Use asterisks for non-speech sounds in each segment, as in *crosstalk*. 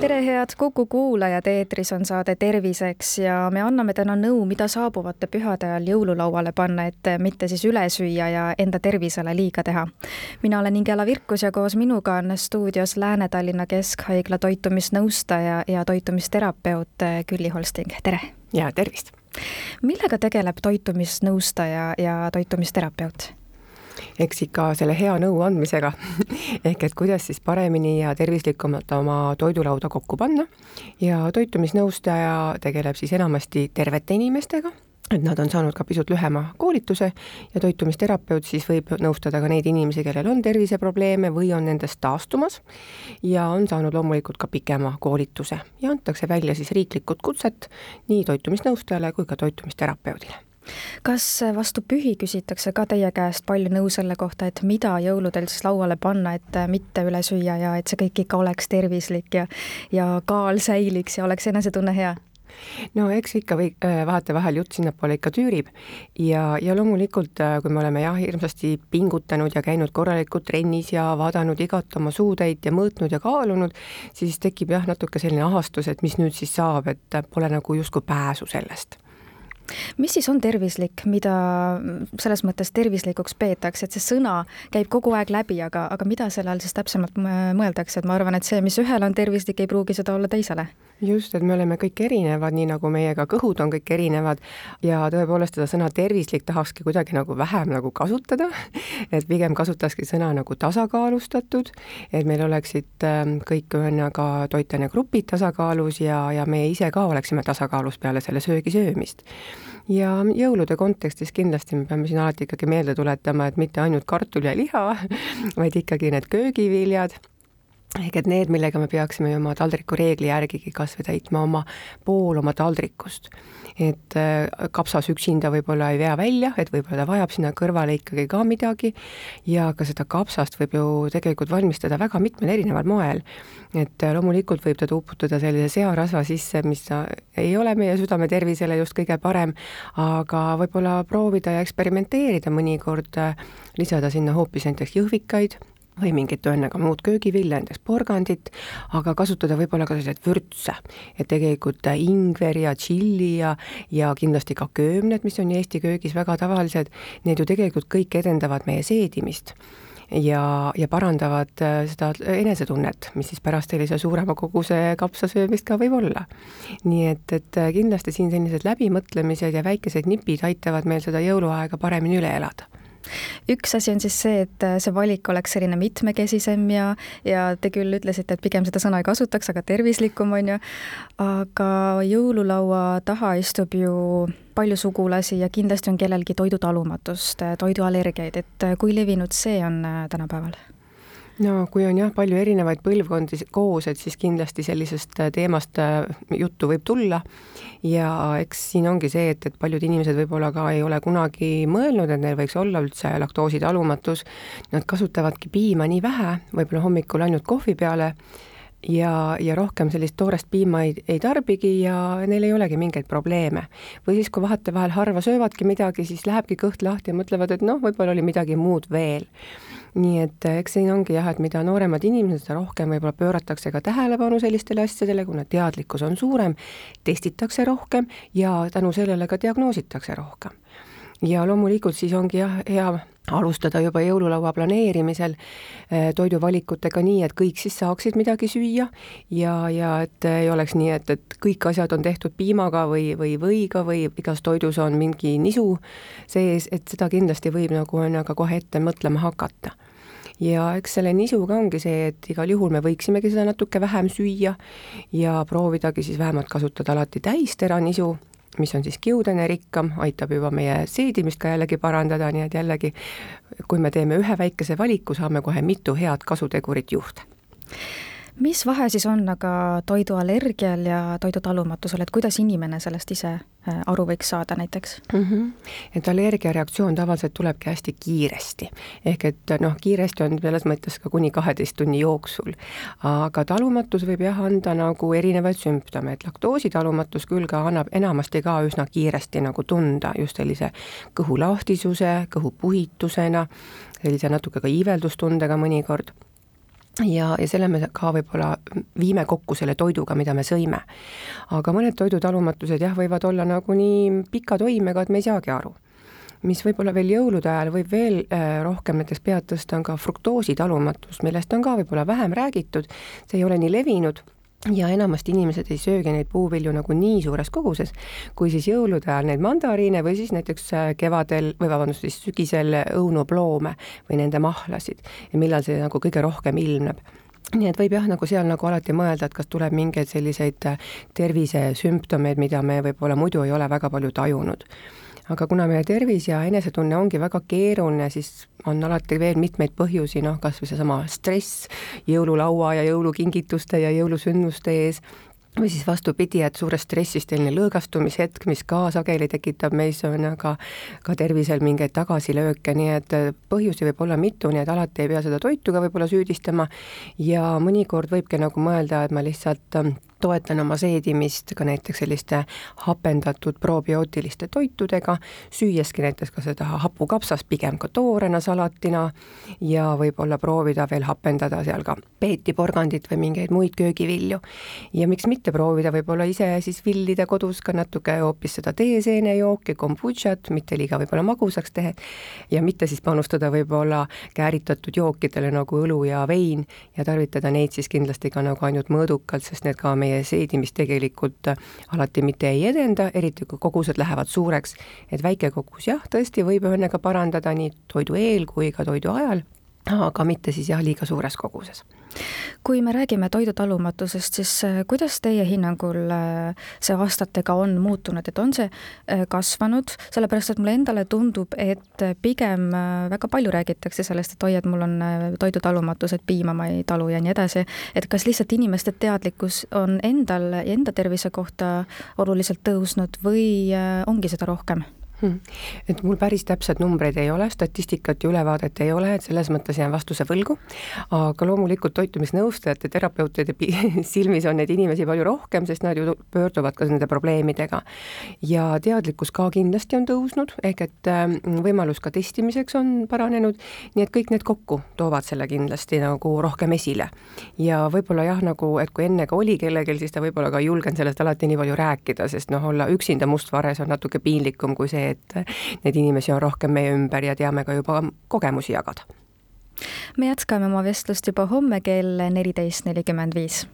tere, head Kuku kuulajad, eetris on saade Terviseks ja me anname täna nõu, mida saabuvate pühade ajal jõululauale panna, et mitte siis üle süüa ja enda tervisele liiga teha. mina olen Ingela Virkus ja koos minuga on stuudios Lääne-Tallinna Keskhaigla toitumisnõustaja ja toitumisterapeut Külli Holsting, tere! ja tervist! millega tegeleb toitumisnõustaja ja toitumisterapeut? Eks ikka selle hea nõu andmisega. *laughs* Ehk et kuidas siis paremini ja tervislikumalt oma toidulauda kokku panna. Ja toitumisnõustaja tegeleb siis enamasti tervete inimestega. Et nad on saanud ka pisut lühema koolituse ja toitumisterapeut siis võib nõustada ka neid inimesi, kellel on terviseprobleeme või on nendest taastumas. Ja on saanud loomulikult ka pikema koolituse. Ja antakse välja siis riiklikud kutset nii toitumisnõustajale kui ka toitumisterapeudile kas vastu pühi küsitakse ka teie käest palju nõu selle kohta, et mida jõuludel siis lauale panna, et mitte üle süüa ja et see kõik ikka oleks tervislik ja ja kaal säiliks ja oleks enesetunne hea? no eks ikka või äh, vahetevahel jutt sinnapoole ikka tüürib ja, ja loomulikult, äh, kui me oleme jah, hirmsasti pingutanud ja käinud korralikult trennis ja vaadanud igat oma suutäit ja mõõtnud ja kaalunud, siis tekib jah, natuke selline ahastus, et mis nüüd siis saab, et pole nagu justkui pääsu sellest mis siis on tervislik, mida selles mõttes tervislikuks peetakse, et see sõna käib kogu aeg läbi, aga, aga mida selle all siis täpsemalt mõeldakse, et ma arvan, et see, mis ühele on tervislik, ei pruugi seda olla teisele? Just, et me oleme kõik erinevad, nii nagu meiega kõhud on kõik erinevad. Ja tõepoolest seda sõna tervislik tahakski kuidagi nagu vähem nagu kasutada, *laughs* et pigem kasutakski sõna nagu tasakaalustatud, et meil oleksid ähm, kõik ühesõnaga toitainegrupid tasakaalus ja, ja meie ise ka oleksime tasakaalus peale selle söögi söömist. Ja jõulude kontekstis kindlasti me peame siin alati ikkagi meelde tuletama, et mitte ainult kartul ja liha, *laughs* vaid ikkagi need köögiviljad ehk et need, millega me peaksime oma taldriku reegli järgigi kas või täitma oma pool oma taldrikust. et äh, kapsas üksinda võib-olla ei vea välja, et võib-olla ta vajab sinna kõrvale ikkagi ka midagi ja ka seda kapsast võib ju tegelikult valmistada väga mitmel erineval moel. et äh, loomulikult võib ta uputada sellise searasva sisse, mis ei ole meie südame tervisele just kõige parem, aga võib-olla proovida ja eksperimenteerida mõnikord, äh, lisada sinna hoopis näiteks jõhvikaid või mingit ühesõnaga muud köögivilja, näiteks porgandit, aga kasutada võib-olla ka selliseid vürtse, et tegelikult ingver ja tšilli ja, ja kindlasti ka köömned, mis on Eesti köögis väga tavalised, need ju tegelikult kõik edendavad meie seedimist ja, ja parandavad äh, seda enesetunnet, mis siis pärast sellise suurema koguse kapsasöömist ka võib olla. nii et, et kindlasti siin sellised läbimõtlemised ja väikesed nipid aitavad meil seda jõuluaega paremini üle elada üks asi on siis see, et äh, see valik oleks selline mitmekesisem ja, ja te küll ütlesite, et pigem seda sõna ei kasutaks, aga tervislikum, on ju, aga jõululaua taha istub ju palju sugulasi ja kindlasti on kellelgi toidutalumatust, toiduallergiaid, et äh, kui levinud see on äh, tänapäeval? No kui on jah, palju erinevaid põlvkondi koos, et siis kindlasti sellisest äh, teemast äh, juttu võib tulla. Ja eks siin ongi see, et, et paljud inimesed võib-olla ka ei ole kunagi mõelnud, et neil võiks olla üldse laktoositalumatus, nad kasutavadki piima nii vähe, võib-olla hommikul ainult kohvi peale ja, ja rohkem sellist toorest piima ei, ei tarbigi ja neil ei olegi mingeid probleeme. või siis, kui vahetevahel harva söövadki midagi, siis lähebki kõht lahti ja mõtlevad, et noh, võib-olla oli midagi muud veel nii et äh, eks siin ongi jah, et mida nooremad inimesed, seda rohkem võib-olla pööratakse ka tähelepanu sellistele asjadele, kuna teadlikkus on suurem, testitakse rohkem ja tänu sellele ka diagnoositakse rohkem. ja loomulikult siis ongi jah, hea alustada juba jõululaua planeerimisel äh, toiduvalikutega nii, et kõik siis saaksid midagi süüa ja, ja et ei oleks nii, et, et kõik asjad on tehtud piimaga või, või võiga või igas toidus on mingi nisu sees, et seda kindlasti võib nagu on aga kohe ette mõtlema hakata. Ja eks selle nisuga ongi see, et igal juhul me võiksimegi seda natuke vähem süüa ja proovidagi siis vähemalt kasutada alati täisteranisu, mis on siis kiudene-rikkam, aitab juba meie seedimist ka jällegi parandada, nii et jällegi kui me teeme ühe väikese valiku, saame kohe mitu head kasutegurit juurde mis vahe siis on aga toiduallergial ja toidutalumatusel, et kuidas inimene sellest ise äh, aru võiks saada näiteks mm? -hmm. et allergiareaktsioon tavaliselt tulebki hästi kiiresti. ehk et noh, kiiresti on selles mõttes ka kuni kaheteist tunni jooksul. aga talumatus võib jah anda nagu erinevaid sümptomeid, laktoositalumatus küll ka annab enamasti ka üsna kiiresti nagu tunda just sellise kõhulahtisuse, kõhupuhitusena, sellise natuke ka iiveldustundega mõnikord ja, ja selle me ka võib-olla viime kokku selle toiduga, mida me sõime. aga mõned toidutalumatused jah, võivad olla nagu nii pika toimega, et me ei saagi aru. mis võib-olla veel jõulude ajal võib veel äh, rohkem näiteks pead tõsta, on ka fruktoositalumatus, millest on ka võib-olla vähem räägitud, see ei ole nii levinud ja enamasti inimesed ei söögi neid puuvilju nagu nii suures koguses, kui siis jõulude ajal neid mandariine või siis näiteks äh, kevadel või vabandust, siis sügisel õunuploome või nende mahlasid ja millal see nagu kõige rohkem ilmneb. Nii et võib jah, nagu seal nagu alati mõelda, et kas tuleb mingeid selliseid äh, tervisesümptomeid, mida me võib-olla muidu ei ole väga palju tajunud aga kuna meie tervis ja enesetunne ongi väga keeruline, siis on alati veel mitmeid põhjusi, noh, kas või seesama stress jõululaua ja jõulukingituste ja jõulusündmuste ees, või siis vastupidi, et suurest stressist selline lõõgastumishetk, mis ka sageli tekitab meis on aga ka tervisel mingeid tagasilööke, nii et põhjusi võib olla mitu, nii et alati ei pea seda toitu ka võib-olla süüdistama. Ja mõnikord võibki nagu mõelda, et ma lihtsalt toetan oma seedimist ka näiteks selliste hapendatud probiootiliste toitudega, süüeski näiteks ka seda hapukapsast pigem ka toorena salatina ja võib-olla proovida veel hapendada seal ka peetiporgandit või mingeid muid köögivilju. ja miks mitte proovida võib-olla ise siis villida kodus ka natuke hoopis seda teeseenejooki, kombutšat, mitte liiga võib-olla magusaks tehes, ja mitte siis panustada võib-olla kääritatud jookidele nagu õlu ja vein ja tarvitada neid siis kindlasti ka nagu ainult mõõdukalt, sest need ka meie meie seedimist tegelikult alati mitte ei edenda, eriti kui kogused lähevad suureks, et väike kogus jah, tõesti võib õnne ka parandada nii toidu eel kui ka toidu ajal, aga mitte siis jah, liiga suures koguses. Kui me räägime toidutalumatusest, siis äh, kuidas teie hinnangul äh, see aastatega on muutunud, et on see äh, kasvanud, sellepärast et mulle endale tundub, et pigem väga palju räägitakse sellest, et oi, et mul on toidutalumatus, et piima ma ei talu ja nii edasi, et kas lihtsalt inimeste teadlikkus on endal ja enda tervise kohta oluliselt tõusnud või ongi seda rohkem? Hmm. et mul päris täpset numbreid ei ole, statistikat ja ülevaadet ei ole, et selles mõttes jään vastuse võlgu, aga loomulikult toitumisnõustajate, terapeutide *laughs* silmis on neid inimesi palju rohkem, sest nad ju pöörduvad ka nende probleemidega. ja teadlikkus ka kindlasti on tõusnud, ehk et ähm, võimalus ka testimiseks on paranenud, nii et kõik need kokku toovad selle kindlasti nagu rohkem esile. ja võib-olla jah, nagu et kui enne ka oli kellelgi, siis ta võib-olla ka ei julgenud sellest alati nii palju rääkida, sest noh, olla üksinda mustvares on natuke piinlikum kui see, et neid inimesi on rohkem meie ümber ja teame ka juba kogemusi jagada. me jätkame oma vestlust juba homme kell neliteist nelikümmend viis.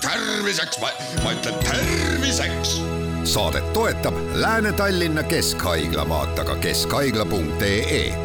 terviseks, ma ütlen terviseks. saadet toetab Lääne-Tallinna Keskhaigla, vaata ka keskhaigla.ee